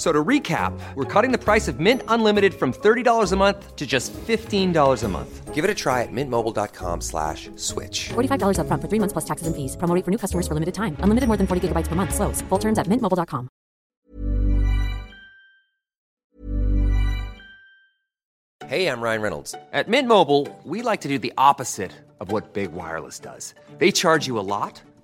So to recap, we're cutting the price of Mint Unlimited from $30 a month to just $15 a month. Give it a try at mintmobile.com slash switch. $45 upfront for three months plus taxes and fees. Promo rate for new customers for limited time. Unlimited more than 40 gigabytes per month. Slows. Full terms at mintmobile.com. Hey, I'm Ryan Reynolds. At Mint Mobile, we like to do the opposite of what Big Wireless does. They charge you a lot,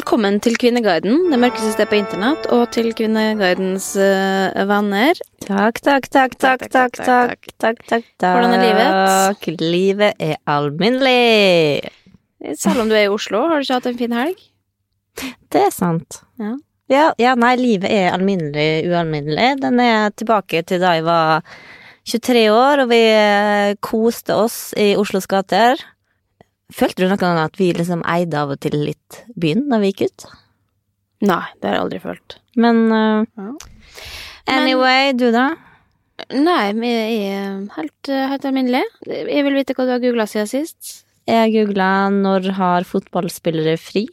Velkommen til Kvinneguiden, det mørkeste stedet på internett, og til Kvinneguidens eh, venner. Takk, takk, takk, takk, takk, takk, takk, takk, takk. Hvordan er livet? Takk, Livet er alminnelig. Eh, selv om du er i Oslo, har du ikke hatt en fin helg? Det er sant. Ja, ja, ja nei, livet er alminnelig ualminnelig. Den er tilbake til da jeg var 23 år, og vi eh, koste oss i Oslos gater. Følte du noen gang at vi liksom eide av og til litt byen da vi gikk ut? Nei, det har jeg aldri følt. Men uh, Ja. anyway, du da? Nei, jeg er helt, eh, helt alminnelig. Jeg vil vite hva du har googla siden sist. Jeg googla 'når har fotballspillere fri'?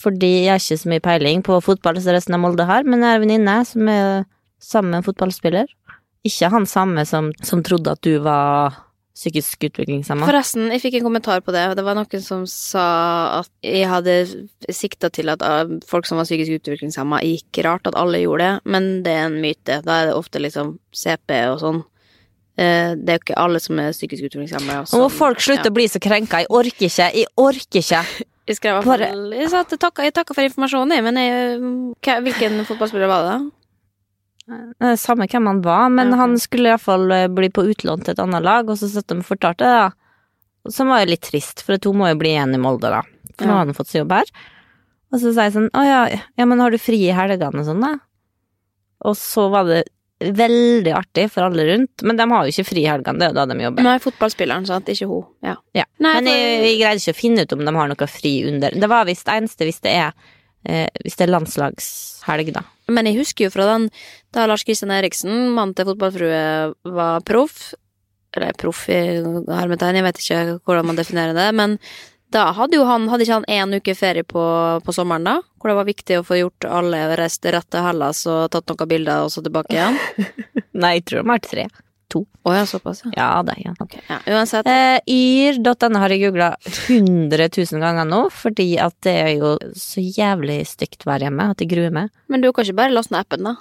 Fordi jeg har ikke så mye peiling på fotball som resten av Molde har, men jeg har en venninne som er sammen med en fotballspiller. Ikke han samme som, som trodde at du var psykisk utviklingshemma. Forresten, jeg fikk en kommentar på det. Det var noen som sa at jeg hadde sikta til at ah, folk som var psykisk utviklingshemma, gikk rart, at alle gjorde det, men det er en myte. Da er det ofte liksom CP og sånn. Eh, Det er jo ikke alle som er psykisk utviklingshemma. Nå må folk slutte å bli så krenka. Jeg orker ikke. Jeg orker ikke. Jeg skrev i hvert Bare- fall Jeg takka, for informasjonen, men jeg, hvilken fotballspiller var det? da? Eh, Samme hvem han var, men okay. ok. han skulle iallfall bli på utlån til et annet lag, og så satt de og fortalte det, da. Som var jo litt trist, for hun må jo bli igjen i Molde, da. For nå Ja. har han fått seg jobb her. Og så sa jeg sånn, å ja, ja, men har du fri i helgene og sånn, da? Og så var det veldig artig for alle rundt, men de har jo ikke fri i helgene, det er jo da de jobber. Nei, fotballspilleren, sant? Ikke hun. Ja. Ja. Nei, men jeg, jeg greide ikke å finne ut om de har noe fri under. Det var visst eneste hvis det er, eh, hvis det er landslagshelg, da. Men jeg husker jo fra den da Lars Kristian Eriksen, mannen til fotballfrue, var proff. Eller proff i hermetegn, jeg vet ikke hvordan man definerer det. Men da hadde jo han Hadde ikke han én uke ferie på, på sommeren, da? Hvor det var viktig å få gjort alle reist rett til Hellas og tatt noen bilder, og så tilbake igjen? Nei, jeg tror det var tre. To. Å ja, såpass, ja. Ja, det, ja. Okay. ja. Uansett. Eh, Yr.no har jeg googla 100 000 ganger nå, fordi at det er jo så jævlig stygt vær hjemme at jeg gruer meg. Men du kan ikke bare laste ned appen, da?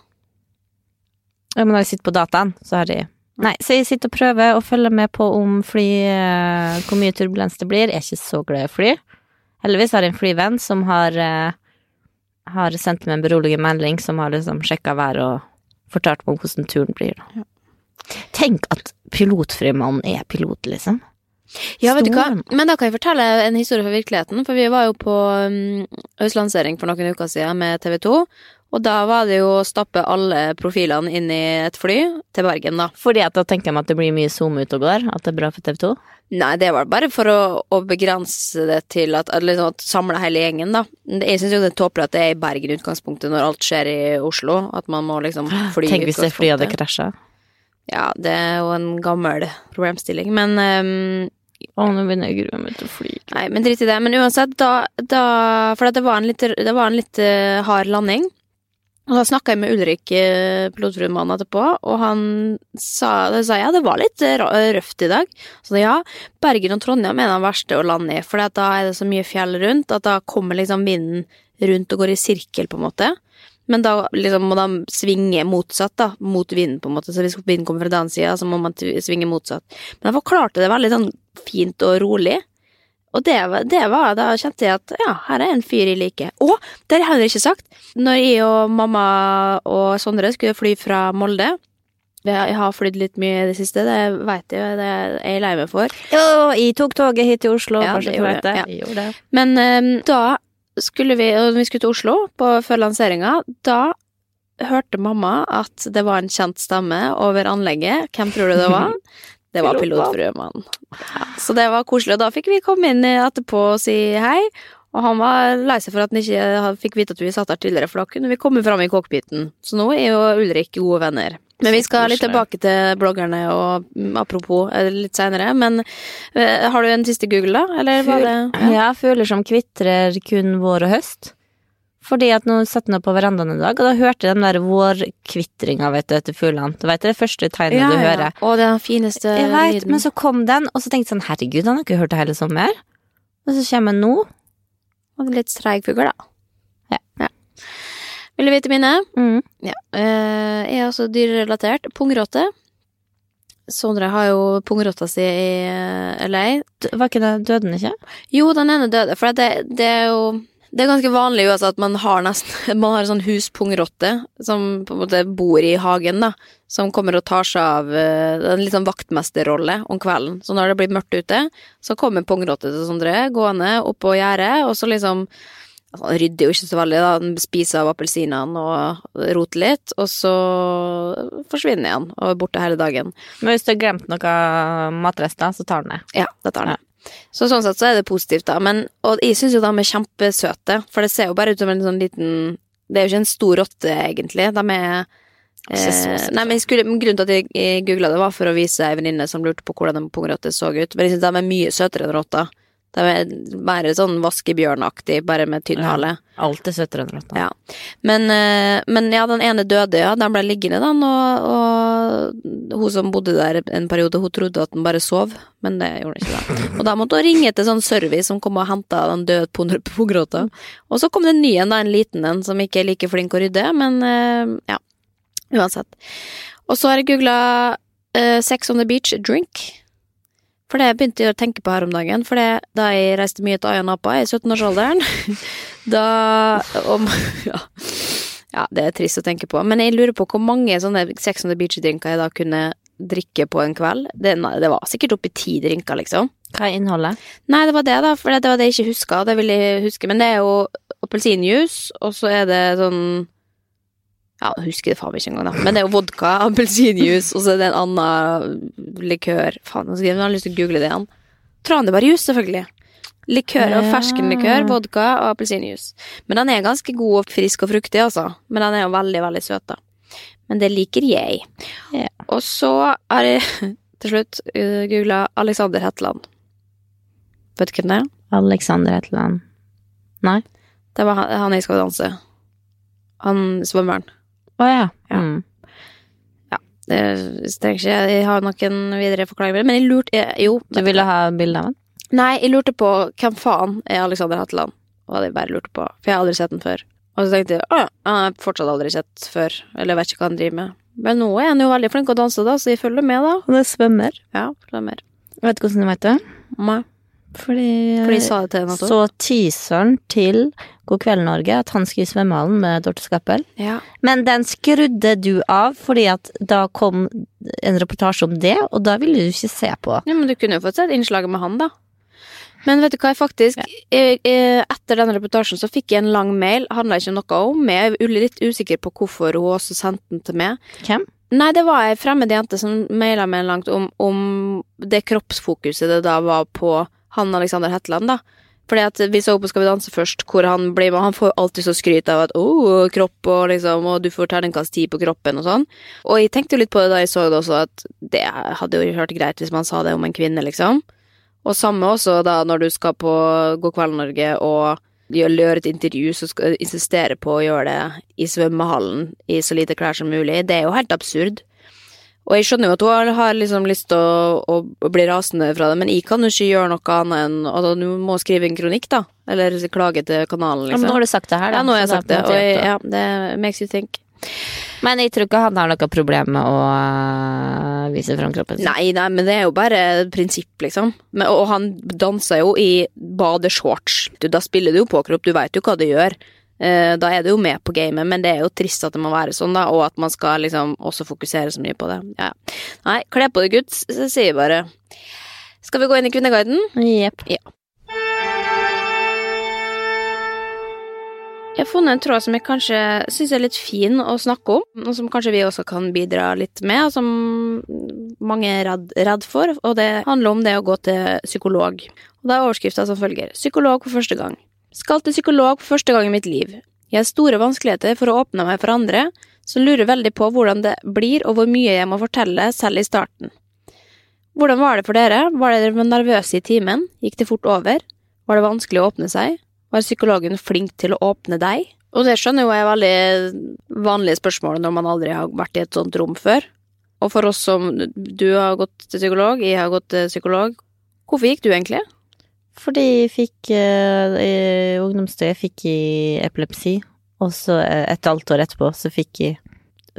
Ja, Men når jeg sitter på dataen, så har jeg Nei, så jeg sitter og prøver å følge med på om fly eh, Hvor mye turbulens det blir. Jeg er ikke så glad i fly. Heldigvis har jeg en flyvenn som har eh, Har sendt meg en beroligende melding, som har liksom sjekka været og fortalt meg om hvordan turen blir. Da. Tenk at pilotfrimannen er pilot, liksom. Ja, vet du hva? Men da kan jeg fortelle en historie fra virkeligheten. For vi var jo på um, høstlansering for noen uker siden med TV 2. Og da var det jo å stappe alle profilene inn i et fly til Bergen, da. Fordi at da tenker jeg at det blir mye zoom ut og går. At det er bra for TV 2. Nei, det var bare for å, å begrense det til at, at liksom, samle hele gjengen, da. Jeg syns jo det er tåpelig at det er i Bergen i utgangspunktet når alt skjer i Oslo. At man må liksom fly i utgangspunktet. Tenk hvis det flyet hadde krasja. Ja, det er jo en gammel problemstilling, men um, Å, nå begynner jeg å grue meg til å fly. Nei, men drit i det. Men uansett, da, da For det var en litt, det var en litt uh, hard landing. Og da snakka jeg med Ulrik, uh, pilotfruemannen, etterpå, og han sa, sa ja, det var litt eh, røft i dag. Så ja, Bergen og Trondheim er den verste å lande i, for da er det så mye fjell rundt at da kommer liksom vinden rundt og går i sirkel, på en måte. Men da liksom må de svinge motsatt, da, mot vinden, på en måte. Så hvis vinden kommer fra den sida, så må man svinge motsatt. Men jeg forklarte det veldig sånn fint og rolig. Og det var, det var Da kjente jeg at ja, her er en fyr jeg liker. Og det har jeg heller ikke sagt. Når jeg og mamma og Sondre skulle fly fra Molde Jeg har flydd litt mye i det siste, det veit jeg, det er jeg lei meg for. Jo, jeg tok toget hit til Oslo. Ja, kanskje du vet det. ja. Jeg det. Men um, da skulle vi, vi skulle til Oslo på, før lanseringa, da hørte mamma at det var en kjent stemme over anlegget. Hvem tror du det var? Det var Pilotfruemannen. Ja, så det var koselig, og da fikk vi komme inn etterpå og si hei. Og han var lei seg for at han ikke fikk vite at vi satt der tidligere, for da kunne vi komme fram i cockpiten. Så nå er jo Ulrik gode venner. Men vi skal litt tilbake til bloggerne og mm, apropos eh, litt seinere. Men eh, har du en siste Google, da? Eller var det Ja, fugler som kvitrer kun vår og høst. Fordi at nå satt jeg på verandaen i dag, og da hørte jeg den der vårkvitringa, vet du, etter fuglene. Du vet det første tegnet du hører. Og den fineste Jeg vet, lyden. men så kom den, og så tenkte jeg sånn, herregud, han har ikke hørt det hele sommer. Og så kommer den nå. Og litt treig fugl, da. Ja. Ja. Vil du vite mine? Mm. Ja. Eh, jeg er også dyrerelatert. Pungrotte. Sondre har jo pungrotta si i eh, LA. Var ikke det, døde den ikke? Jo, den ene døde, for det, det er jo det er ganske vanlig jo, altså, at man har nesten Man har en sånn huspungrotte som på en måte bor i hagen, da. Som kommer og tar seg av eh, En litt sånn vaktmesterrolle om kvelden. Så når det blir mørkt ute, så kommer pungrotte til Sondre gående opp på gjerdet, og så liksom altså, Han rydder jo ikke så veldig, da. Han spiser av appelsinene og roter litt, og så forsvinner han og er borte hele dagen. Men hvis du har glemt noe matrester, så tar den det. Ja, det tar den. Så sånn sett så er det positivt, da. Men, og jeg syns jo de er kjempesøte, for det ser jo bare ut som en sånn liten Det er jo ikke en stor rotte, egentlig. De er eh, nei, men skulle, Grunnen til at jeg googla det, var for å vise ei venninne som lurte på hvordan en pungrotte så ut. Men jeg synes de er mye søtere enn rotter. De er bare sånn vaskebjørnaktig, bare med tynn hale. Ja, alltid søtere enn rotta. Ja. Men, eh, men ja, den ene døde, ja. Den ble liggende, den, og, og hun som bodde der en periode, hun trodde at den bare sov, men det gjorde den ikke. da. Og da måtte hun ringe til sånn service som kom og henta den døde pungrotta. punggråta. Og så kom det en ny en, da, en liten en, som ikke er like flink å rydde, men eh, ja. Uansett. Og så har jeg googla Sex on the Beach drink. For det begynte jeg å tenke på her om dagen, for det, da jeg reiste mye til Ayia Napa i 17-årsalderen Da om, ja. ja, det er trist å tenke på. Men jeg lurer på hvor mange sånne Sex on the Beach-drinker jeg da kunne drikke på en kveld. Det, det var sikkert oppi ti drinker, liksom. Hva er innholdet? Nei, det var det, da, for det var det jeg ikke huska. Det vil jeg huske. Men det er jo appelsinjuice, og så er det sånn Ja, jeg husker det faen ikke engang, da. Men det er jo vodka, appelsinjuice, og så er det en annen likør Faen, jeg har lyst til å google det igjen. Tranebærjuice, selvfølgelig. Likør og ferskenlikør, vodka og appelsinjuice. Men den er ganske god og frisk og fruktig, altså. Men den er jo veldig, veldig søt, da. Men det liker jeg. Yeah. Og så har jeg til slutt uh, googla Alexander Hetland. Vet du hvem det er? Alexander Hetland. Nei? Det var han, han jeg skal danse. Han svømmeren. Å ja. Ja. Mm. Det jeg trenger ikke Jeg har nok en videre forklaring, men jeg lurte jeg, Jo. Du ville ha bilde av den? Nei, jeg lurte på hvem faen er Alexander Hatteland. Og hadde jeg bare lurt på, for jeg har aldri sett den før. Og så tenkte jeg å ja, han har fortsatt aldri sett før, eller jeg vet ikke hva han driver med. Men nå er han jo veldig flink til å danse, da, så jeg følger med, da. Og det svømmer. Ja, svømmer. med. Vet du hvordan du vet det? Nei, Fordi, For sa det til henne så teaseren til God kveld, Norge at han skulle i svømmehallen med Dorte Skappel. Ja. Men den skrudde du av fordi at da kom en reportasje om det, og da ville du ikke se på. ja, men du kunne jo fått sett innslaget med han, da. Men vet du hva, jeg faktisk jeg, jeg, Etter den reportasjen så fikk jeg en lang mail, handla ikke noe om meg. Jeg er litt usikker på hvorfor hun også sendte den til meg. Hvem? Nei, det var ei fremmed jente som maila meg langt om, om det kroppsfokuset det da var på han Alexander Hetland, da. Fordi at vi så på Skal vi danse først, hvor han blir med. Han får alltid så skryt av at 'å, kropp', og liksom, og du får terningkast ti på kroppen og sånn. Og jeg tenkte jo litt på det da jeg så det også, at det hadde jo hørt greit hvis man sa det om en kvinne, liksom. Og samme også da når du skal på God kveld Norge og gjør gjør et intervju, så skal du insistere på å gjøre det i svømmehallen i så lite klær som mulig. Det er jo helt absurd. Og jeg skjønner jo at hun har- liksom lyst til å, å, bli rasende fra det, men jeg kan jo ikke gjøre noe annet enn Altså, hun må skrive en kronikk, da. Eller klage til kanalen, Ja, liksom. men nå har du sagt det her, da. Ja, nå har jeg sagt det og jeg, ja, det makes you think. Men jeg tror ikke han har noe problem med å øh, vise fram kroppen sin. Nei, nei, men det er jo bare et prinsipp, liksom. Men, og han danser jo i badeshorts. Da spiller du jo på kropp, du veit jo hva du gjør. Eh, da er du jo med på gamet, men det er jo trist at det må være sånn, da, og at man skal liksom også fokusere så mye på det. Ja. Nei, kle på deg, gutt, så sier vi bare. Skal vi gå inn i Kvinneguiden? Jepp. Jeg har funnet en tråd som jeg kanskje syns er litt fin å snakke om, og som kanskje vi også kan bidra litt med, og som mange er redd, redd for, og det handler om det å gå til psykolog. Og da er overskrifta som følger Psykolog for første gang. Skal til psykolog for første gang i mitt liv. Jeg har store vanskeligheter for å åpne meg for andre, som lurer veldig på hvordan det blir og hvor mye jeg må fortelle selv i starten. Hvordan var det for dere? Var dere nervøse i timen? Gikk det fort over? Var det vanskelig å åpne seg? Var psykologen flink til å åpne deg? Og det skjønner jo er veldig vanlige spørsmål når man aldri har vært i et sånt rom før. Og for oss som Du har gått til psykolog, jeg har gått til psykolog. Hvorfor gikk du egentlig? Fordi jeg fikk uh, i ungdomstida fikk jeg epilepsi, og så øh, et halvt år etterpå så fikk jeg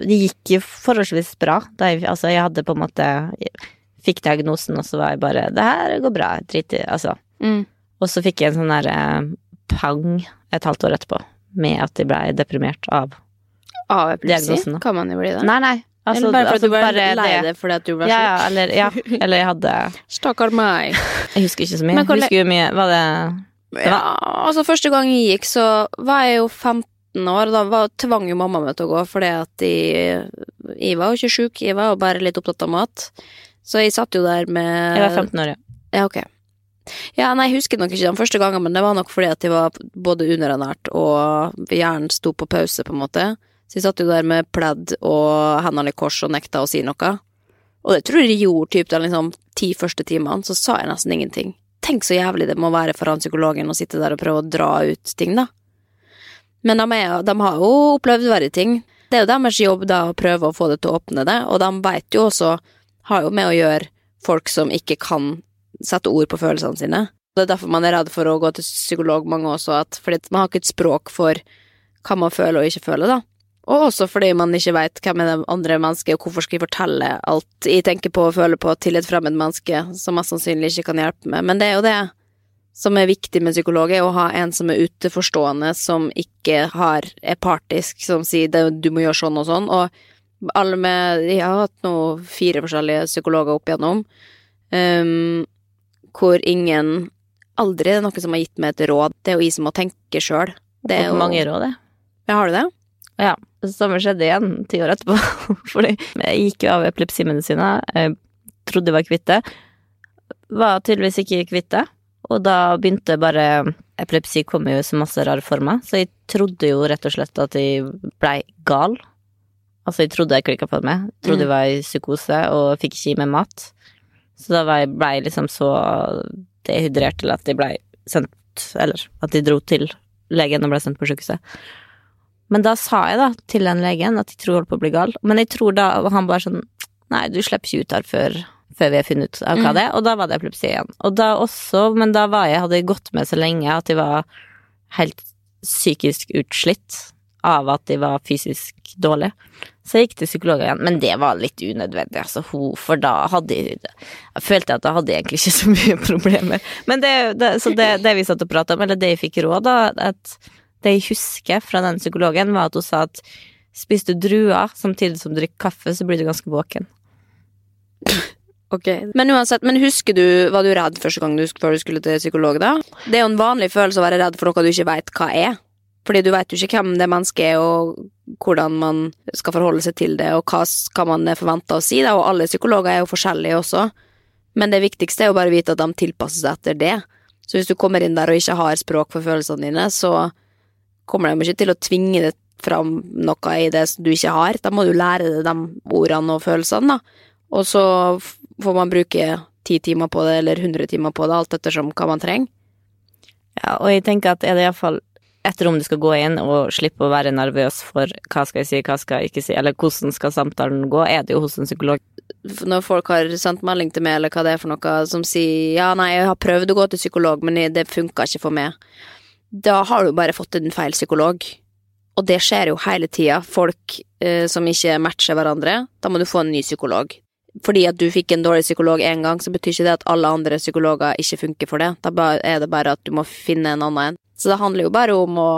Det gikk jo forholdsvis bra. Jeg, altså, jeg hadde på en måte jeg Fikk diagnosen, og så var jeg bare Det her går bra. Drit i Altså. Mm. Og så fikk jeg en sånn derre pang et halvt år etterpå, med at jeg blei deprimert av Av epilepsi? Diagnosen. Kan man jo bli det? Nei, nei. Altså, eller bare fordi altså, du bare lei deg fordi at du ble Ja, sjuk? ja, eller, ja, eller jeg hadde Stakkar meg. Jeg husker ikke så mye. Men hvor husker jo mye Var det Ja, altså første gang jeg gikk, så var jeg jo 15 år, da var, tvang jo mamma meg til å gå, fordi at jeg, jeg var jo ikke sjuk, jeg var jo bare litt opptatt av mat. Så jeg satt jo der med Jeg var 15 år, ja. Ja, ok. Ja, nei, jeg husker nok ikke den første gangen, men det var nok fordi at jeg var både underernært og hjernen sto på pause, på en måte. Så de satt jo der med pledd og hendene i kors og nekta å si noe. Og det tror jeg de gjorde typ de liksom, ti første timene, så sa jeg nesten ingenting. Tenk så jævlig det må være for han psykologen å sitte der og prøve å dra ut ting, da. Men de, er, de har jo opplevd verre ting. Det er jo deres jobb da å prøve å få det til å åpne det, og de veit jo også, har jo med å gjøre folk som ikke kan sette ord på følelsene sine. Det er derfor man er redd for å gå til psykolog, mange også, at, fordi man har ikke et språk for hva man føler og ikke føler, da. Og også fordi man ikke veit hvem er det andre mennesket, og hvorfor skal jeg fortelle alt jeg tenker på og føler på til et fremmed menneske som mest sannsynlig ikke kan hjelpe meg. Men det er jo det som er viktig med psykolog, er å ha en som er uteforstående, som ikke har, er partisk, som sier du må gjøre sånn og sånn. Og alle med Jeg har hatt nå fire forskjellige psykologer opp igjennom, um, hvor ingen Aldri er det noen som har gitt meg et råd. Det er jo jeg som må tenke sjøl. Det er jo mange råd, jeg. Ja, har du det? Ja. Det samme skjedde igjen ti år etterpå. Fordi jeg gikk jo av epilepsimedisiner. Jeg trodde jeg var kvitt det. Var tydeligvis ikke kvitt det. Og da begynte bare Epilepsi kom jo i så masse rare former, så jeg trodde jo rett og slett at jeg blei gal. Altså, jeg trodde jeg klikka på meg. Trodde jeg var i psykose og fikk ikke i meg mat. Så da var jeg- blei jeg liksom så dehydrert til at jeg blei sendt Eller at jeg dro til legen og ble sendt på sykehuset. Men da sa jeg da til den legen at jeg tror jeg holdt på å bli gal. Men jeg tror da og han bare sånn Nei, du slipper ikke ut her før, før vi har funnet ut av hva det er. Og da var det epilepsi igjen. Og da også, men da var jeg, hadde jeg gått med så lenge at jeg var helt psykisk utslitt av at jeg var fysisk dårlig. Så jeg gikk til psykolog igjen, men det var litt unødvendig, altså, for da hadde jeg Jeg følte at da hadde jeg egentlig ikke så mye problemer. Men det, det, så det, det vi satt og prata om, eller det jeg fikk råd, da, at det jeg husker fra den psykologen, var at hun sa at spiser du druer samtidig som du drikker kaffe, så blir du ganske våken. Ok. Men uansett, men husker du, var du redd første gang du, før du skulle til psykolog, da? Det er jo en vanlig følelse å være redd for noe du ikke veit hva er. Fordi du veit jo ikke hvem det mennesket er, og hvordan man skal forholde seg til det, og hva, hva man er forventa å si, da, og alle psykologer er jo forskjellige også. Men det viktigste er jo bare å vite at de tilpasser seg etter det. Så hvis du kommer inn der og ikke har språk for følelsene dine, så kommer de ikke til å tvinge det fram noe i det som du ikke har. Da må du lære deg de ordene og følelsene, da. Og så får man bruke ti timer på det, eller hundre timer på det, alt ettersom hva man trenger. Ja, og jeg tenker at er det iallfall et rom du skal gå inn og slippe å være nervøs for hva skal jeg si, hva skal jeg ikke si, eller hvordan skal samtalen gå, er det jo hos en psykolog. Når folk har sendt melding til meg, eller hva det er for noe, som sier ja, nei, jeg har prøvd å gå til psykolog, men det funka ikke for meg, da har du bare fått en feil psykolog. Og det skjer jo hele tida. Folk eh, som ikke matcher hverandre, da må du få en ny psykolog. Fordi at du fikk en dårlig psykolog én gang, så betyr ikke det at alle andre psykologer ikke funker for det. Da er det bare at du må finne en annen en. Så det handler jo bare om å,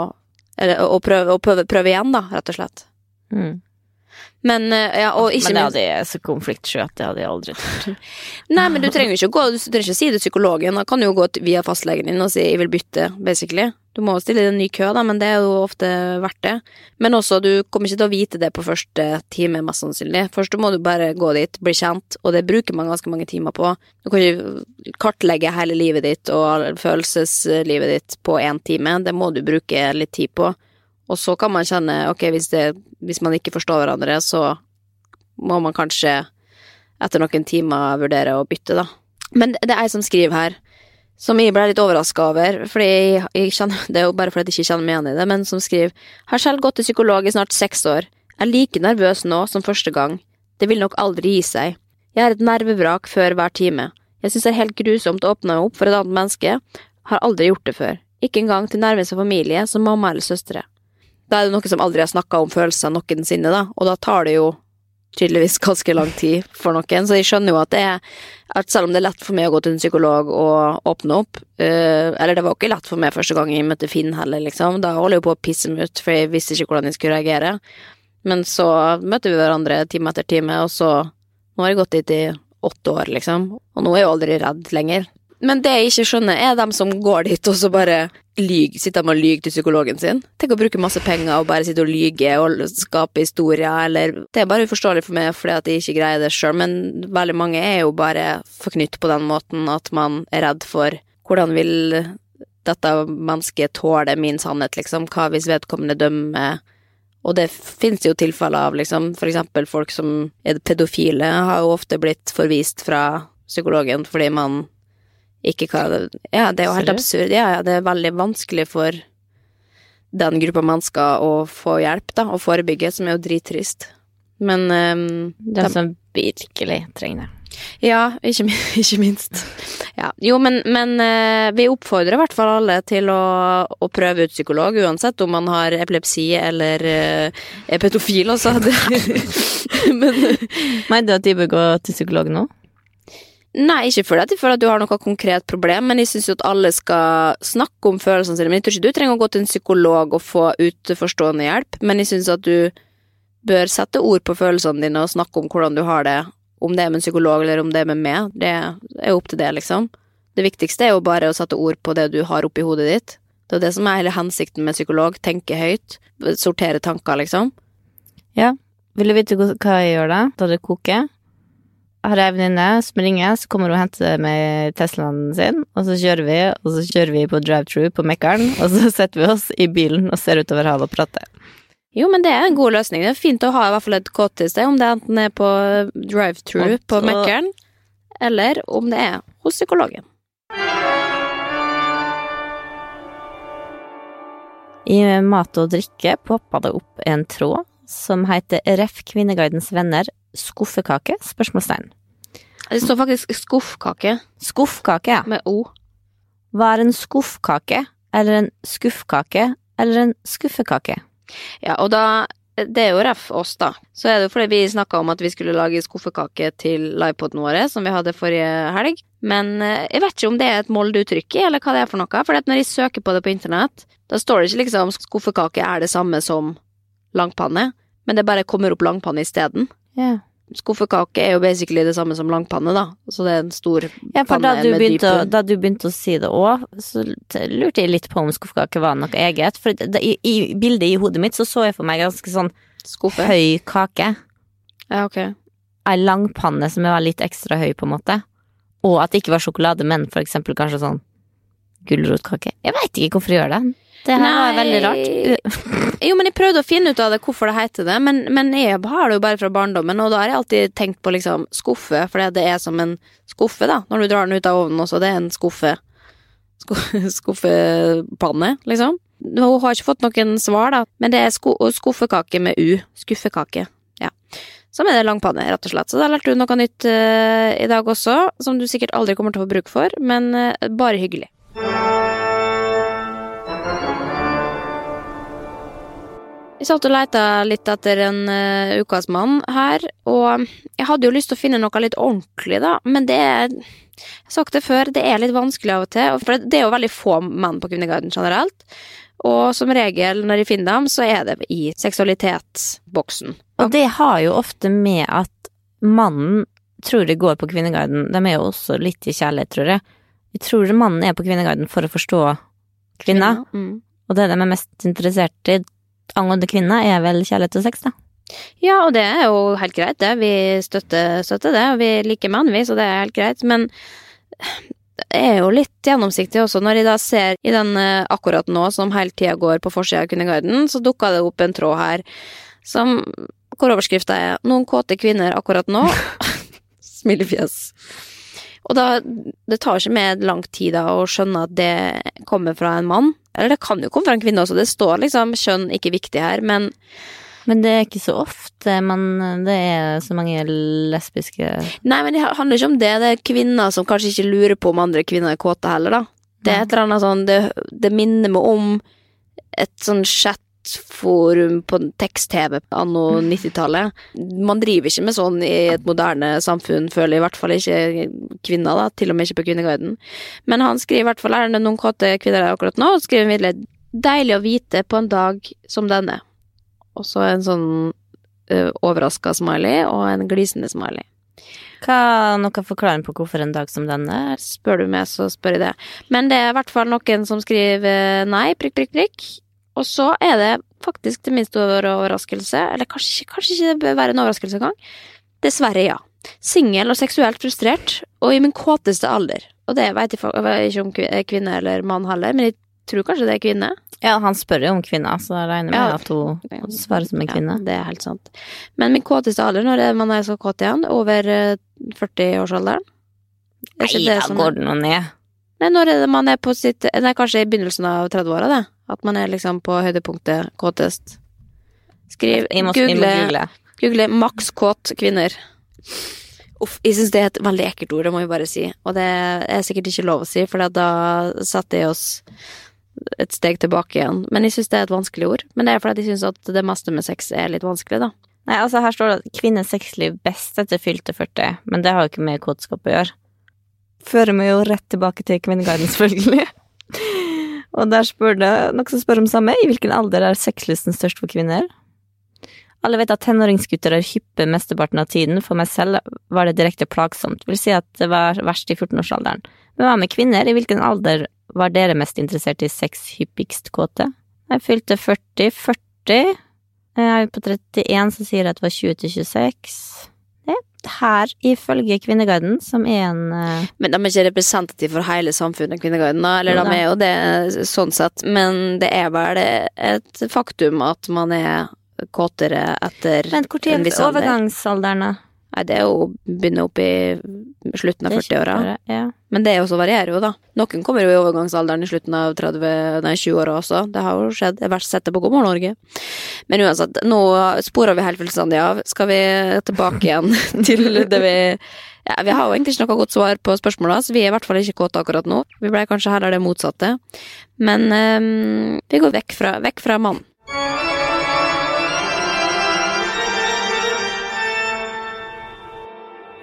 eller, å, prøve, å prøve, prøve igjen, da, rett og slett. Mm. Men, eh, ja, Men det hadde jeg så konfliktsky at det hadde jeg aldri turt. Nei, men du trenger ikke å gå Du trenger ikke å si det til psykologen. Da kan du jo gå via fastlegen din og si 'jeg vil bytte', basically. Du må jo stille en ny kø, da, men det er jo ofte verdt det. Men også, du kommer ikke til å vite det på første time, mest sannsynlig. Først må du bare gå dit, bli kjent, og det bruker man ganske mange timer på. Du kan ikke kartlegge hele livet ditt og følelseslivet ditt på én time. Det må du bruke litt tid på. Og så kan man kjenne, ok, hvis, det, hvis man ikke forstår hverandre, så må man kanskje etter noen timer vurdere å bytte, da. Men det er ei som skriver her, som jeg ble litt overraska over, fordi jeg, jeg kjenner, det er jo bare fordi jeg ikke kjenner meg igjen i det, men som skriver Har selv gått til psykolog i snart seks år. Er like nervøs nå som første gang. Det vil nok aldri gi seg. Jeg er et nervevrak før hver time. Jeg synes det er helt grusomt å åpne meg opp for et annet menneske. Har aldri gjort det før. Ikke engang til nærmeste familie som mamma eller søstre. Da er det noen som aldri har snakka om følelser noensinne, da, og da tar det jo tydeligvis ganske lang tid for noen, så jeg skjønner jo at det at selv om det er lett for meg å gå til en psykolog og åpne opp øh, Eller det var ikke lett for meg første gang jeg møtte Finn heller, liksom. Da holder jeg på å pisse meg ut, for jeg visste ikke hvordan jeg skulle reagere. Men så møtte vi hverandre time etter time, og så Nå har jeg gått dit i åtte år, liksom, og nå er jeg jo aldri redd lenger. Men det jeg ikke skjønner, er dem som går dit og så bare lyg, sitter og lyver til psykologen sin. Tenk å bruke masse penger og bare sitte og lyge og skape historier, eller Det er bare uforståelig for meg fordi at jeg ikke greier det sjøl, men veldig mange er jo bare forknytt på den måten at man er redd for hvordan vil dette mennesket tåle min sannhet, liksom. Hva hvis vedkommende dømmer og det finnes jo tilfeller av, liksom, for eksempel folk som er pedofile, har jo ofte blitt forvist fra psykologen fordi man ikke kan Ja, det er jo helt Seriøst? absurd. Ja, ja, det er veldig vanskelig for den gruppa mennesker å få hjelp, da, og forebygge, som er jo drittrist. Men um, Den som virkelig trenger det. ja, ikke, ikke minst. Ja. Jo, men, men uh, vi oppfordrer i hvert fall alle til å, å prøve ut psykolog, uansett om man har epilepsi eller uh, er pedofil, altså. Men Mener du at de bør gå til psykolog nå? Nei, ikke fordi at jeg føler at du har noe konkret problem, men jeg syns jo at alle skal snakke om følelsene sine. Men jeg tror ikke du trenger å gå til en psykolog og få utenforstående hjelp, men jeg syns at du bør sette ord på følelsene dine og snakke om hvordan du har det, om det er med en psykolog eller om det er med meg. Det er jo opp til det, liksom. Det viktigste er jo bare å sette ord på det du har oppi hodet ditt. Det er det som er hele hensikten med psykolog. Tenke høyt. Sortere tanker, liksom. Ja. Vil du vite hva jeg gjør da? Da det koker? Jeg har ei venninne som ringer, så kommer hun og henter med Teslaen sin, og så kjører vi, og så kjører vi på drive-thru på Mekkeren, og så setter vi oss i bilen og ser utover havet og prater. Jo, men det er en god løsning. Det er fint å ha i hvert fall et kåtested, om det enten er på drive-thru på Mekkeren, eller om det er hos psykologen. I mat og drikke poppa det opp en tråd som heter Ref Kvinneguidens venner skuffekake? Spørsmålstegn. Det står faktisk skuffkake Skuffkake, ja. med O. Hva er en skuffkake? Eller en skuffkake? Eller en skuffekake? Ja, og da Det er jo ref oss, da. Så er det jo fordi vi snakka om at vi skulle lage skuffekake til livepoden vår, som vi hadde forrige helg. Men eh, jeg vet ikke om det er et Molde-uttrykk i, eller hva det er for noe. For når jeg søker på det på internett, da står det ikke liksom skuffekake er det samme som langpanne, men det bare kommer opp langpanne isteden. Ja. Skuffekake er jo basically det samme som langpanne, da. Så det er en stor Ja, for da panne du, med dyp å, da du begynte å si det òg, så lurte jeg litt på om skuffekake var noe eget. For det, i, i bildet i hodet mitt så så jeg for meg ganske sånn skuffe. høy kake. Ja, ok. Ei langpanne som var litt ekstra høy, på en måte. Og at det ikke var sjokolade, men for eksempel kanskje sånn gulrotkake. Jeg veit ikke hvorfor jeg gjør det. Det her var veldig rart. Jo, men jeg prøvde å finne ut av det, hvorfor det heter det, men, men jeg har det jo bare fra barndommen, og da har jeg alltid tenkt på liksom skuffe, for det er som en skuffe, da, når du drar den ut av ovnen også, det er en skuffe. Skuffepanne, liksom. Hun har ikke fått noen svar, da, men det er skuffekake med U. Skuffekake. Ja. Som er det langpanne, rett og slett. Så da lærte du noe nytt uh, i dag også, som du sikkert aldri kommer til å få bruk for, men uh, bare hyggelig. Vi satt og leita litt etter en uh, ukasmann her, og jeg hadde jo lyst til å finne noe litt ordentlig, da, men det er Jeg har sagt det før, det er litt vanskelig av og til, for det er jo veldig få menn på Kvinneguiden generelt. Og som regel, når jeg finner dem, så er det i seksualitetsboksen. Og det har jo ofte med at mannen tror det går på Kvinneguiden. De er jo også litt i kjærlighet, tror jeg. Jeg tror mannen er på Kvinneguiden for å forstå kvinna, Mm. og det de er mest interessert i angående kvinner, er vel kjærlighet og sex, da. Ja, og det er jo helt greit, det. Vi støtter, støtter det, og vi liker menn, vi, så det er helt greit. Men det er jo litt gjennomsiktig også, når jeg da ser i den eh, akkurat nå, som hele tida går på forsida av Kvinneguiden, så dukka det opp en tråd her som hvor overskrifta er 'Noen kåte kvinner akkurat nå'. Smilefjes. Og da, det tar ikke med lang tid da å skjønne at det kommer fra en mann. Eller det kan jo komme fra en kvinne også, det står liksom kjønn ikke viktig her, men Men det er ikke så ofte man Det er så mange lesbiske Nei, men det handler ikke om det. Det er kvinner som kanskje ikke lurer på om andre kvinner er kåte heller, da. Det er et eller annet sånn Det, det minner meg om et sånn chatforum på tekst-TV anno 90-tallet. Man driver ikke med sånn i et moderne samfunn, føler i hvert fall ikke kvinner, da. Til og med ikke på Kvinneguiden. Men han skriver i hvert fall er det noen kåte kvinner her akkurat nå, og skriver videre Deilig å vite på en dag som denne. Og så en sånn uh, overraska smiley og en glisende smiley. Hva noe forklaring på hvorfor en dag som denne? Spør du meg, så spør jeg det. Men det er i hvert fall noen som skriver nei, prikk, prikk, prikk. Og så er det faktisk til min store overraskelse, eller kanskje, kanskje ikke det bør være en overraskelse engang. Dessverre, ja. Singel og seksuelt frustrert, og i min kåteste alder. Og det vet jeg, ikke om kvinne eller mann heller, men jeg tror kanskje det er kvinne. Ja, han spør jo om kvinner, så jeg regner med Ja. at hun svarer som en kvinne. Ja, det er helt sant. Men min kåteste alder, når er man er så kåt igjen? Over eh, 40-årsalderen? Er Nei, det da går det nå ned. Nei, når er det man er på sitt Nei, kanskje i begynnelsen av 30-åra, det. At man er liksom på høydepunktet kåtest. Skriv Jeg må, jeg Google, google. google maks kåt kvinner. Uff, jeg syns det er et veldig ekkelt ord, det må jeg bare si. Og det er sikkert ikke lov å si, for da satte jeg oss et steg tilbake igjen. Men jeg syns det er et vanskelig ord. Men det er fordi jeg syns at det meste med sex er litt vanskelig, da. Nei, altså her står det at kvinnens sexliv best etter fylte 40, men det har jo ikke med kåtskap å gjøre. Fører meg jo rett tilbake til Kvinneguiden, selvfølgelig. Og der spør det noen som spør om samme. I hvilken alder er sexlysten størst for kvinner? Alle vet at tenåringsgutter er hyppe mesteparten av tiden. For meg selv var det direkte plagsomt. Vil si at det var verst i 14-årsalderen. Men hva med kvinner? I hvilken alder var dere mest interessert i sex hyppigst kåte? Jeg fylte 40. 40 jeg er på 31, så sier at det var 20 til 26. Er her, ifølge Kvinneguiden, som er en uh... Men de er ikke representative for hele samfunnet, Kvinneguiden, da. Eller de er jo det, sånn sett. Men det er vel et faktum at man er kåtere etter Men en viss alder. overgangsalderen, da? Nei, det er jo begynne opp i slutten av er 40-åra. Ja. Men det også varierer jo, da. Noen kommer jo i overgangsalderen i slutten av 30, nei, 20-åra også. Det har jo skjedd. Jeg har sett det på God morgen Norge. Men uansett, nå sporer vi helt fullstendig av. Skal vi tilbake igjen til det vi ja, Vi har jo egentlig ikke noe godt svar på spørsmåla, så vi er i hvert fall ikke kåte akkurat nå. Vi ble kanskje heller det motsatte. Men um, vi går vekk fra, vekk fra mannen.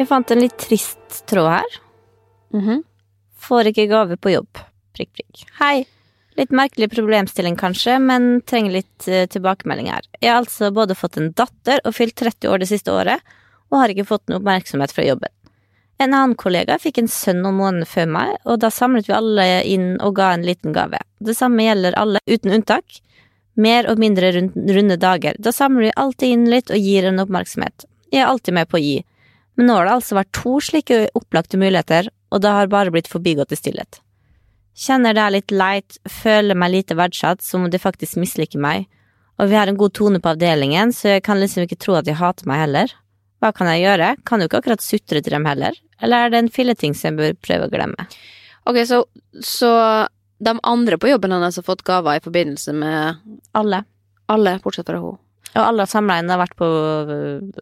Vi fant en litt trist tråd her. Mhm. Får ikke gave på jobb. Prikk, prikk. Hei. Litt merkelig problemstilling kanskje, men trenger litt eh, tilbakemelding her. Jeg har altså både fått en datter og fylt 30 år det siste året, og har ikke fått noe oppmerksomhet fra jobben. En annen kollega fikk en sønn noen måneder før meg, og da samlet vi alle inn og ga en liten gave. Det samme gjelder alle, uten unntak. Mer og mindre runde dager. Da samler vi alltid inn litt og gir en oppmerksomhet. Jeg er alltid med på å gi. Men nå har det altså vært to slike opplagte muligheter, og det har bare blitt forbigått i stillhet. Kjenner det er litt leit, føler meg lite verdsatt, som om de faktisk misliker meg, og vi har en god tone på avdelingen, så jeg kan liksom ikke tro at de hater meg heller. Hva kan jeg gjøre? Kan jo ikke akkurat sutre til dem heller, eller er det en filleting som jeg bør prøve å glemme? Ok, så, så de andre på jobben hennes har fått gaver i forbindelse med Alle. alle, bortsett fra henne. Og alle samla inn har vært på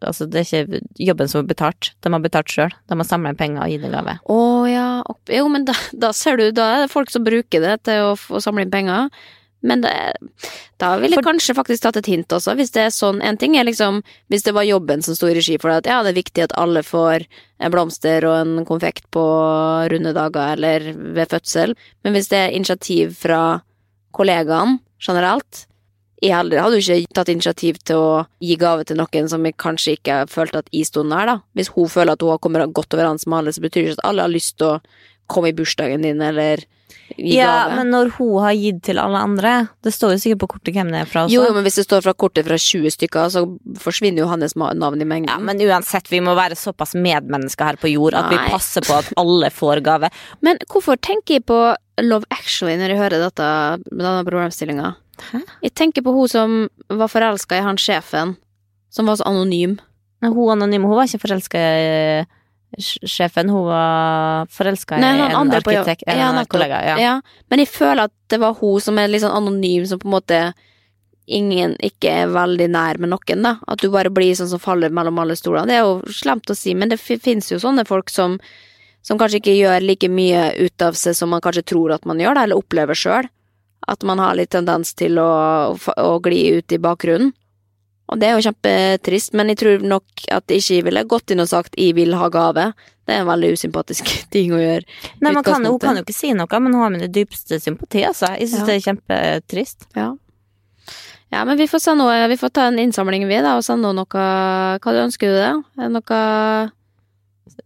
Altså, det er ikke jobben som er betalt, de har betalt sjøl. De har samla inn penger og gitt en gave. Å ja, opp. jo, men da, da ser du, da er det folk som bruker det til å å samle inn penger. Men det, da ville jeg For- kanskje faktisk tatt et hint også, hvis det er sånn En ting er liksom hvis det var jobben som sto i regi for deg, at ja, det er viktig at alle får en blomster og en konfekt på runde dager eller ved fødsel, men hvis det er initiativ fra kollegaene generelt Jeg hadde jo ikke tatt initiativ til å gi gave til noen som jeg kanskje ikke følte at jeg sto nær, da. Hvis hun føler at hun har kommet godt overens med alle, så betyr det ikke at alle har lyst til å komme i bursdagen din eller gi Ja, gave. men når hun har gitt til alle andre Det står jo sikkert på kortet hvem det er fra også. Jo, men hvis det står fra kortet fra 20 stykker, så forsvinner jo hans navn i mengden. Ja, men uansett, vi må være såpass medmennesker her på jord at vi passer på at alle får gave. Men hvorfor tenker jeg på Love Actually når jeg hører dette, denne problemstillinga? Hæ? Jeg tenker på hun som var forelska i han sjefen, som var så anonym. Nei, hun anonyme, hun var ikke forelska i sjefen, hun var forelska i en arkitekt, en Ja, kollega. Ja. Ja. Men jeg føler at det var hun som er litt sånn anonym, som på en måte ingen ikke er veldig nær med noen, da. At du bare blir sånn som faller mellom alle stolene. Det er jo slemt å si, men det fins jo sånne folk som som kanskje ikke gjør like mye ut av seg som man kanskje tror at man gjør, da, eller opplever sjøl. At man har litt tendens til å, å gli ut i bakgrunnen. Og det er jo kjempetrist, men jeg tror nok at jeg ikke ville gått inn og sagt 'jeg vil ha gave'. Det er en veldig usympatisk ting å gjøre. Nei, man kan, Hun kan jo ikke si noe, men hun har min dypeste sympati, altså. Jeg syns Ja. det er kjempetrist. Ja. ja, men vi får, noe, vi får ta en innsamling, vi, da, og sende noe Hva du ønsker du det? Det Noe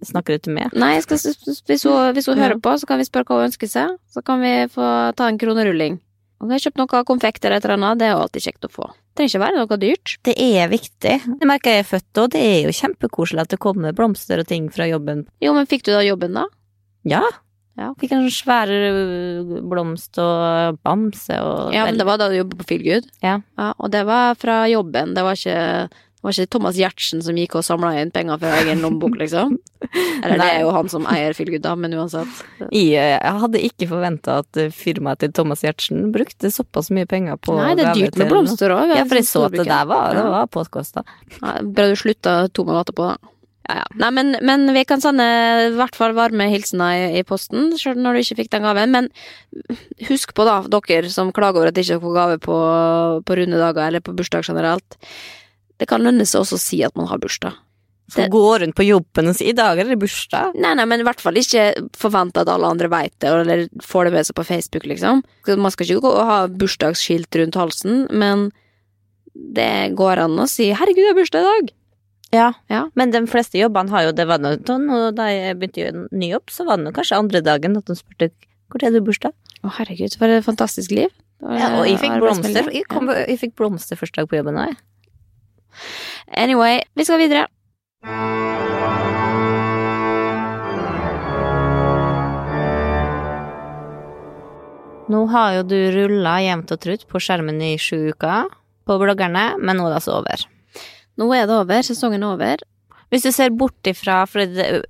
Snakker du til meg? Nei, skal, hvis hun, hvis hun Ja. hører på, så kan vi spørre hva hun ønsker seg. Så kan vi få ta en kronerulling. Og vi har kjøpt noe konfekt eller et eller annet, det er jo alltid kjekt å få. Det trenger ikke være noe dyrt. Det er viktig. Det merker jeg er født, og det er jo kjempekoselig at det kommer blomster og ting fra jobben. Jo, men fikk du da jobben, da? Ja. Ja. Fikk en sånn svær ø, blomst og bamse og Ja, men det var da du jobbet på Feelgood. Ja. ja. Og det var fra jobben, det var ikke det var ikke Thomas Giertsen som gikk og samla inn penger fra egen lommebok, liksom? Eller det er jo han som eier Fyllgudda, da, men uansett. Jeg, jeg hadde ikke forventa at firmaet til Thomas Giertsen brukte såpass mye penger på Nei, det er dyrt med blomster òg. Ja, for jeg så at det der var, det var påkosta. Ja, Bra du slutta to måneder på, da. Ja, ja. Nei, men, men vi kan sende i hvert fall varme hilsener i, i posten, selv når du ikke fikk den gaven. Men husk på, da, dere som klager over at dere ikke får gave på, på runde dager eller på bursdag generelt. Det kan lønne seg også å si at man har bursdag. Det- gå rundt på jobben og si i dag er det bursdag. Nei, nei, men i hvert fall ikke forvente at alle andre veit det, eller får det med seg på Facebook, liksom. Man skal ikke gå og ha bursdagsskilt rundt halsen, men det går an å si 'herregud, det er bursdag i dag'. Ja. Ja. Men de fleste jobbene har jo det vannet, noe, da jeg begynte i en ny jobb, så var det kanskje andre dagen at de spurte hvor er du bursdag? Å, herregud, for et fantastisk liv. Ja, og jeg fikk blomster. Jeg, kom, jeg fikk blomster første dag på jobben òg, jeg. Anyway, vi skal videre. Nå har jo du rulla jevnt og trutt på skjermen i sju uker på bloggerne, men nå er det altså over. Nå er det over, sesongen er over. Hvis du ser bort ifra For det,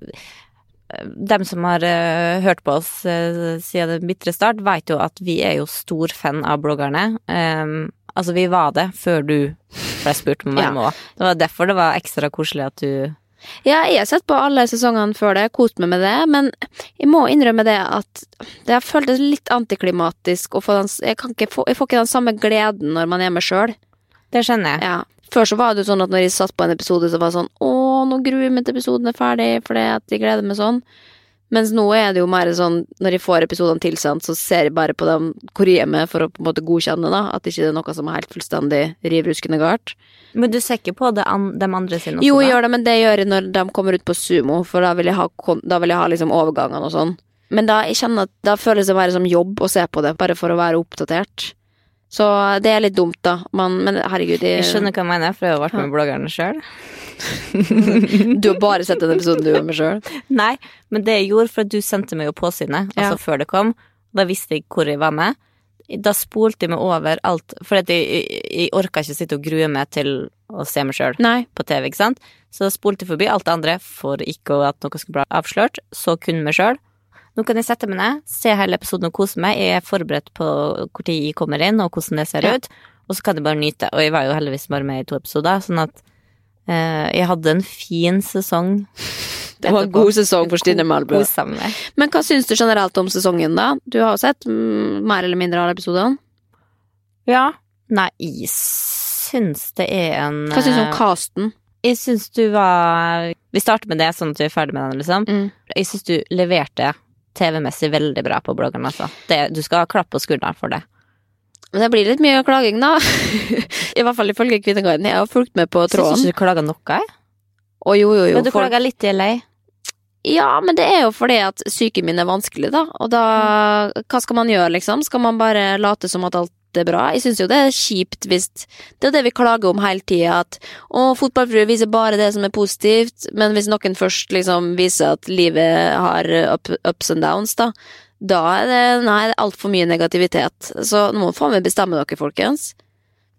dem som har uh, hørt på oss uh, siden den bitre start, vet jo at vi er jo stor fan av bloggerne. Um, altså, vi var det før du ble jeg spurte å være Ja. òg. Det var derfor det var ekstra koselig at du Ja, jeg har sett på alle sesongene før det, kost meg med det, men jeg må innrømme det at det har føltes litt antiklimatisk den Jeg, få, jeg får ikke den samme gleden når man er med sjøl. Det skjønner jeg. Ja. Før så var det jo sånn at når jeg satt på en episode, så var det sånn Å, nå gruer jeg meg til episoden er ferdig, fordi at jeg gleder meg sånn. Mens nå er det jo mer sånn, når jeg får episodene tilsendt, så ser jeg bare på dem hvor jeg er med for å på en måte godkjenne, da. At ikke det er noe som er helt fullstendig riv ruskende galt. Men du ser ikke på det an, de andre sine også, Jo, jeg gjør det, men det gjør jeg når de kommer ut på sumo, for da vil jeg ha, vil jeg ha liksom overgangene og sånn. Men da, jeg kjenner at da føles det bare som jobb å se på det, bare for å være oppdatert. Så det er litt dumt, da. Man, men herregud, Jeg skjønner hva du mener, for jeg har vært med bloggerne sjøl. Du har bare sett den episoden du var med sjøl. Nei, men det jeg gjorde, for du sendte meg jo påsynet, Ja. altså før det kom, da visste jeg hvor jeg var med. Da spolte jeg meg over alt, for jeg, jeg, jeg orka ikke sitte og grue meg til å se meg sjøl på TV, ikke sant. Så da spolte jeg forbi alt det andre for ikke at noe skulle bli avslørt, så kun meg sjøl. Nå kan jeg sette meg ned, se hele episoden og kose meg. Jeg er forberedt på hvor tid jeg kommer inn, og hvordan det ser Ja. ut. Og så kan jeg bare nyte. Og jeg var jo heldigvis bare med i to episoder, sånn at eh, jeg hadde en fin sesong. Det var en god sesong for Stine Malbø. Men hva syns du generelt om sesongen, da? Du har jo sett mer eller mindre alle episodene. Ja. Nei, jeg syns det er en Hva syns du om eh, casten? Jeg syns du var Vi starter med det, sånn at vi er ferdig med den, liksom. Mm. Jeg syns du leverte TV-messig veldig bra på bloggen, altså. Det, du skal ha klapp på skulderen for det. Men det blir litt mye klaging, da. I hvert fall ifølge Kvinneguiden. Jeg har fulgt med på Syns du ikke du klaga noe. Og jo, jo, jo. Men du folk- klaga litt i LA. Ja, men det er jo fordi at psyken min er vanskelig, da. Og da Hva skal man gjøre, liksom? Skal man bare late som at alt er bra? Jeg syns jo det er kjipt hvis Det er det vi klager om hele tida, at å, fotballfrue viser bare det som er positivt, men hvis noen først liksom viser at livet har up, ups and downs, da, da er det Nei, altfor mye negativitet. Så nå må faen meg bestemme dere, folkens.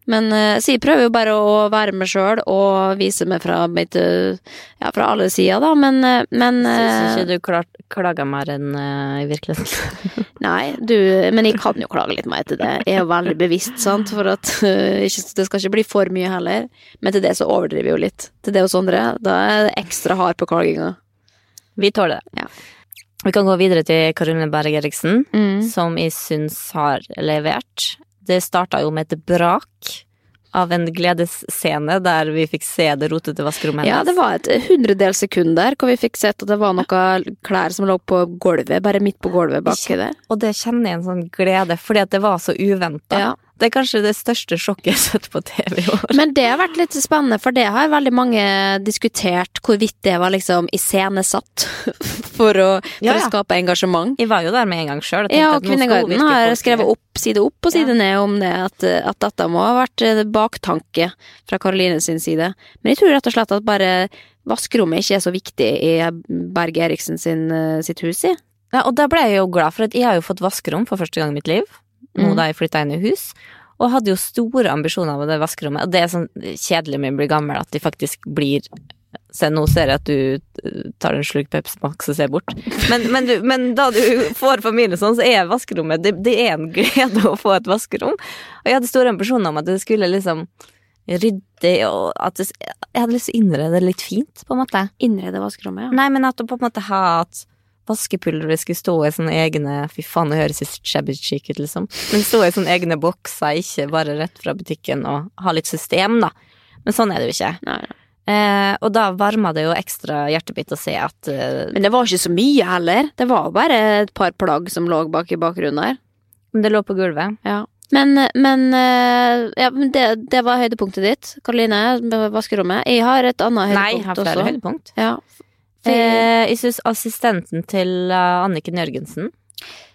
Men så jeg prøver jo bare å være meg sjøl og vise meg fra mitt eh, Ja, fra alle sider, da, men, eh, men Syns eh, ikke du klar, klager mer enn eh, i virkeligheten. Nei, du, men jeg kan jo klage litt mer til det. Jeg er jo veldig bevisst, sant, for at det skal ikke bli for mye heller. Men til det så overdriver jeg jo litt. Til det hos andre, da er det ekstra hard på klaginga. Vi tåler det. Ja. Vi kan gå videre til Karoline Berg Eriksen, Mm. som jeg syns har levert. Det starta jo med et brak av en gledesscene der vi fikk se det rotete vaskerommet Ja, det var et hundredels sekund der hvor vi fikk sett at det var noen klær som lå på gulvet, bare midt på gulvet baki der. Og det kjenner jeg en sånn glede, fordi at det var så uventa. Ja. Det er kanskje det største sjokket jeg har sett på TV i år. Men det har vært litt spennende, for det har veldig mange diskutert hvorvidt det var liksom iscenesatt for, å, for Ja, ja. å skape engasjement. Vi var jo der med en gang sjøl. Ja, og Kvinneguiden har skrevet opp side opp og side ned om det, at, at dette må ha vært eh, baktanke fra Karoline sin side. Men jeg tror rett og slett at bare vaskerommet ikke er så viktig i Berg Eriksen sin, eh, sitt hus, i. Ja, og da ble jeg jo glad, for at jeg har jo fått vaskerom for første gang i mitt liv. Nå Mm. da jeg flytta inn i hus. Og hadde jo store ambisjoner med det vaskerommet. Og det er sånn kjedelig med å bli gammel at de faktisk blir Se, nå ser jeg at du eh, tar en slurk Pepsi Max og ser bort. Men, men, du, men da du får familie sånn, så er vaskerommet det, det er en glede å få et vaskerom. Og jeg hadde store ambisjoner om at det skulle liksom rydde og at det, Jeg hadde lyst til å innrede det litt fint, på en måte. Innrede vaskerommet, ja. Nei, men at du på en måte har at vaskepulveret skulle stå i sånne egne Fy faen, det høres shabby chic ut, liksom. Men stå i sånne egne bokser, ikke bare rett fra butikken, og ha litt system, da. Men sånn er det jo ikke. Nei, nei. Eh, og da varma det jo ekstra hjertebitt å se at eh, Men det var ikke så mye heller. Det var bare et par plagg som lå bak i bakgrunnen der. det lå på gulvet. Ja. Men, men eh, ja, men det, det var høydepunktet ditt, Karoline, vaskerommet. Jeg har et annet høydepunkt Nei, jeg har flere også. høydepunkt. Ja. Eh, jeg syns assistenten til eh, Anniken Jørgensen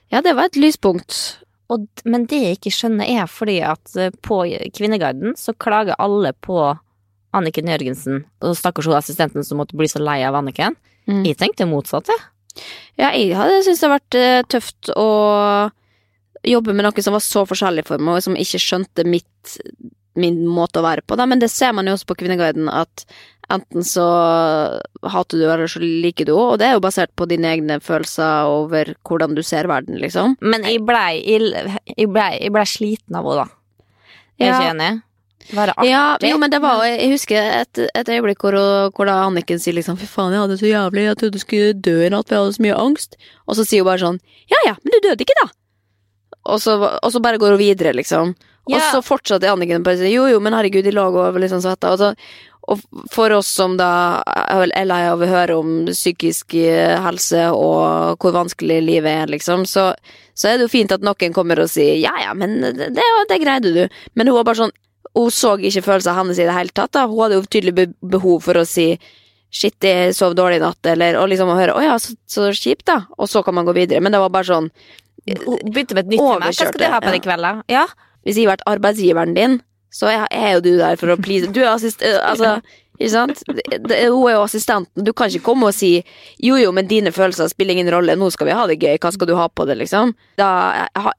ja, det var et lyspunkt. og, Men det jeg ikke skjønner, er fordi at eh, på Kvinneguiden så klager alle på Anniken Jørgensen, og stakkars hun assistenten som måtte bli så lei av Anniken. Mm. Jeg tenkte motsatt, jeg. Ja, jeg hadde syntes det hadde vært eh, tøft å jobbe med noe som var så forskjellig for meg, og som ikke skjønte mitt, min måte å være på. Da. Men det ser man jo også på Kvinneguiden, at enten så hater du, eller så liker du henne, og det er jo basert på dine egne følelser over hvordan du ser verden, liksom. Men jeg blei ble, ble sliten av henne, da. Jeg er Ja. ikke enig. Være artig. Ja, jo, men det var Jeg husker et, et øyeblikk hvor, hvor da Anniken sier liksom Fy faen, jeg hadde det så jævlig, jeg trodde du skulle dø i natt, for jeg hadde så mye angst. Og så sier hun bare sånn Ja ja, men du døde ikke, da. Og så, og så bare går hun videre, liksom. Og Ja. så fortsatte Anniken bare sånn jo jo, men herregud, de lå over liksom svetta. Og, så, og for oss som da er lei av å høre om psykisk eh, helse og hvor vanskelig livet er, liksom, så, så er det jo fint at noen kommer og sier ja ja, men det, det, det greide du. Men hun var bare sånn hun så ikke følelser hennes i det hele tatt. Da. Hun hadde jo tydelig be behov for å si shit, jeg sov dårlig i natt, eller og liksom å høre å ja, så, så kjipt, da. Og så kan man gå videre. Men det var bare sånn Begynte med et nytt tema. Hva skal du ha på Overkjørte, det i kveld, da? Ja. Hvis jeg har vært arbeidsgiveren din, så er, er jo du der for å please Du er assist... eh, Altså, ikke sant? Hun er jo assistenten. Du kan ikke komme og si jo jo, men dine følelser spiller ingen rolle, nå skal vi ha det gøy, hva skal du ha på det, liksom? Da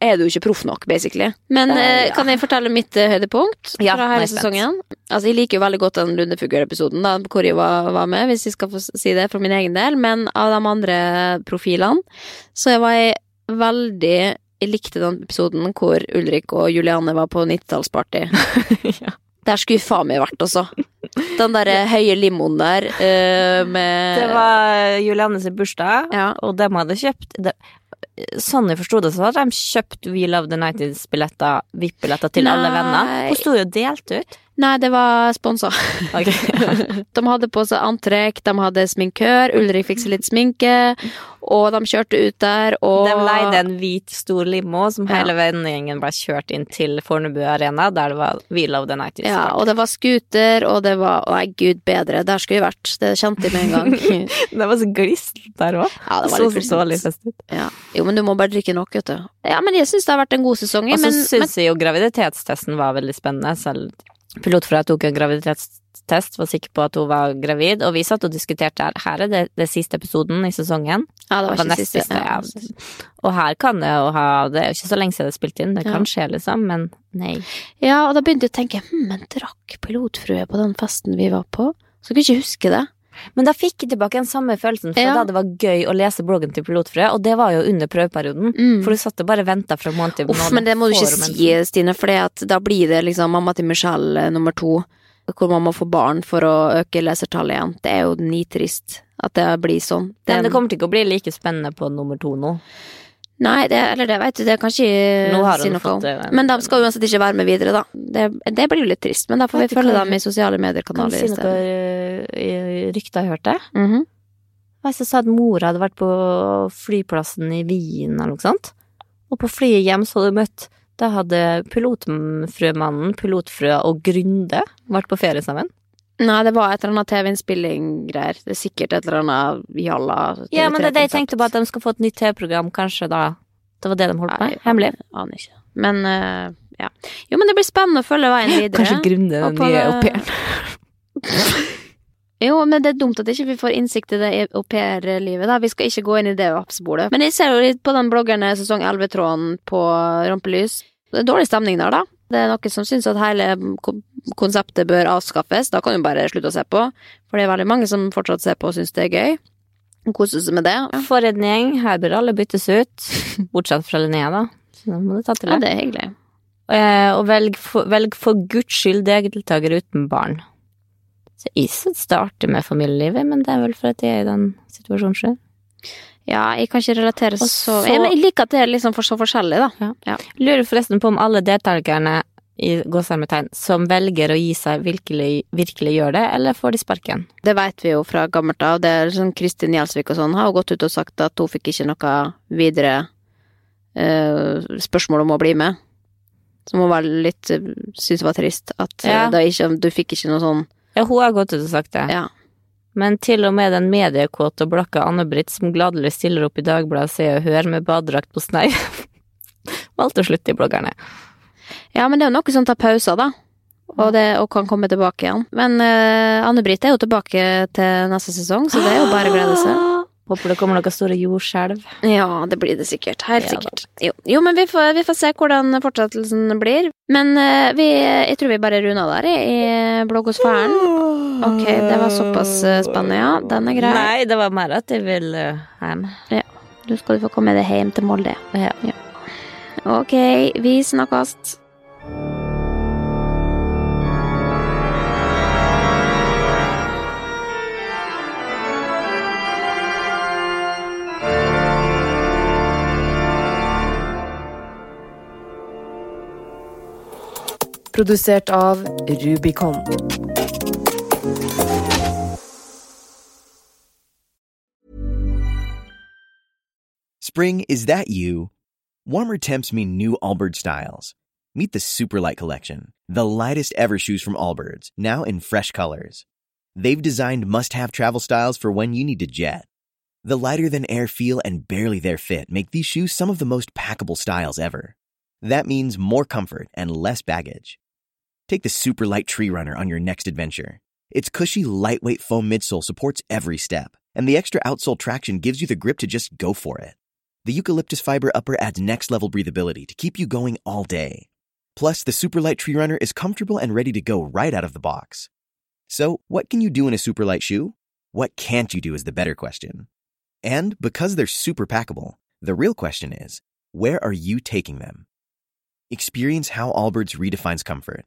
er du ikke proff nok, basically. Men Eh, eh, ja. kan jeg fortelle mitt eh, høydepunkt Ja, fra er hele jeg sesongen? Altså, jeg liker jo veldig godt den Lundefugl-episoden, da, hvor jeg var, var med, hvis jeg skal få si det for min egen del, men av de andre profilene, så var jeg veldig jeg likte den episoden hvor Ulrik og Juliane var på 90-tallsparty. ja. Der skulle faen meg vært, altså. Den derre høye limoen der uh, med Det var Juliane sin bursdag, Ja. og de hadde kjøpt det, sånn jeg forsto det, så hadde de kjøpt We Love the Nighties-billetter, VIP-billetter til alle Nei. venner. Hun sto jo og delte ut. Nei, det var sponsa. Ok. De hadde på seg antrekk, de hadde sminkør, Ulrik fikk seg litt sminke, og de kjørte ut der, og De leide en hvit, stor limo som Ja. hele vennegjengen ble kjørt inn til Fornebu Arena, der det var We Love the Night Ja, og det var scooter, og det var nei, gud bedre, der skulle vi vært. Det kjente jeg med en gang. det var så glist der òg. Ja, det var så litt så dårlig glissent. fest ut. Ja. Jo, men du må bare drikke nok, vet du. Ja, men jeg syns det har vært en god sesong. Og så syns jeg jo graviditetstesten var veldig spennende. Selv pilotfrøa tok en graviditetstest, var sikker på at hun var gravid, og vi satt og diskuterte her. Her er det, det siste episoden i sesongen. ja, det var Det var ikke siste. siste, Ja. ja. Og her kan det jo ha Det er jo ikke så lenge siden det er spilt inn, det Ja. kan skje, liksom, men nei. ja, og da begynte jeg å tenke hm, men drakk pilotfrue på den festen vi var på? Så kunne jeg ikke huske det. Men da fikk jeg tilbake den samme følelsen, for Ja. da det var gøy å lese bloggen til Pilotfrø, og det var jo under prøveperioden. Mm. For du satt og bare venta fra måned til Uff, men det må du ikke si, Stine, for da blir det liksom mamma til Michelle eh, nummer to, hvor man må få barn for å øke lesertallet igjen. Det er jo nitrist at det blir sånn. Men det kommer til ikke å bli like spennende på nummer to nå. Nei, det, eller det vet du, det kan ikke si noe om. Men de skal uansett ikke være med videre, da. Det, det blir jo litt trist, men da får vi følge dem i sosiale Kan medier-kanaler si i noe rykter jeg hørte? Mhm. Jeg så sa at mora hadde vært på flyplassen i Wien eller noe sånt. Og på flyet hjem så hadde hun møtt Da hadde pilotfrømannen, pilotfrøa og Grunde vært på ferie sammen. Nei, det var et eller annet TV-innspilling-greier. Det er sikkert et eller annet jalla Ja, men det er det jeg tenkte på, at de skal få et nytt TV-program, kanskje da Det var det de holdt på med? Hemmelig? Aner ikke. Men uh, ja. Jo, men det blir spennende å følge veien videre. Kanskje Grunde den nye au pairen. Jo, men det er dumt at ikke vi får innsikt i det aupairlivet, da. Vi skal ikke gå inn i det vapsbordet. Men jeg ser jo litt på den bloggerne sesong 11-tråden på Rampelys. Det er dårlig stemning der, da. Det er noen som syns at hele konseptet bør avskaffes. Da kan du bare slutte å se på. For det er veldig mange som fortsatt ser på og syns det er gøy. Og Koser seg med det. For en gjeng, her bør alle byttes ut. Bortsett fra Linnea, da. Så da må du ta til Ja, det. det er hyggelig. Eh, Og velg for, velg for guds skyld deltaker uten barn. Så jeg synes det er artig med familielivet, men det er vel for at jeg er i den situasjonen selv. Ja, jeg kan ikke relatere så så- jeg, men Jeg liker at det er liksom for så forskjellig, da. Lurer forresten på om alle deltakerne i gåsehermetegn som velger å gi seg, virkelig, virkelig gjør det, eller får de sparken? Det vet vi jo fra gammelt av. Det er sånn Kristin Gjelsvik og sånn har jo gått ut og sagt at hun fikk ikke noe videre eh, spørsmål om å bli med. Som hun var litt eh, syntes var trist. At eh, Ja. ikke, du fikk ikke noe sånn Ja, hun har gått ut og sagt det. Ja. Men til og med den mediekåte og blakke Anne-Britt som gladelig stiller opp i Dagbladet Se og Hør med badedrakt på snei, valgte å slutte i bloggerne. ja, men det er jo noe som tar pauser, da. Og, det, og kan komme tilbake igjen. Men uh, Anne-Britt er jo tilbake til neste sesong, så det er jo bare å glede seg. Håper det kommer noen store jordskjelv. Ja, det blir det sikkert. Helt Ja sikkert. Jo, jo men vi får, vi får se hvordan fortsettelsen blir. Men uh, vi, jeg tror vi bare runder der i bloggosfæren. Ok, det var såpass eh, spennende, ja. Den er grei. Nei, det var mer at jeg vil uh, hjem. Du skal få komme deg hjem til Molde. Ja. Ok, vi snakkes. Produsert av Rubicon. Spring, is that you? Warmer temps mean new Allbirds styles. Meet the Superlight Collection, the lightest ever shoes from Allbirds, now in fresh colors. They've designed must have travel styles for when you need to jet. The lighter than air feel and barely there fit make these shoes some of the most packable styles ever. That means more comfort and less baggage. Take the super light Tree Runner on your next adventure. Its cushy, lightweight foam midsole supports every step, and the extra outsole traction gives you the grip to just go for it. The eucalyptus fiber upper adds next level breathability to keep you going all day. Plus, the super light Tree Runner is comfortable and ready to go right out of the box. So, what can you do in a super light shoe? What can't you do is the better question. And because they're super packable, the real question is where are you taking them? Experience how Allbirds redefines comfort.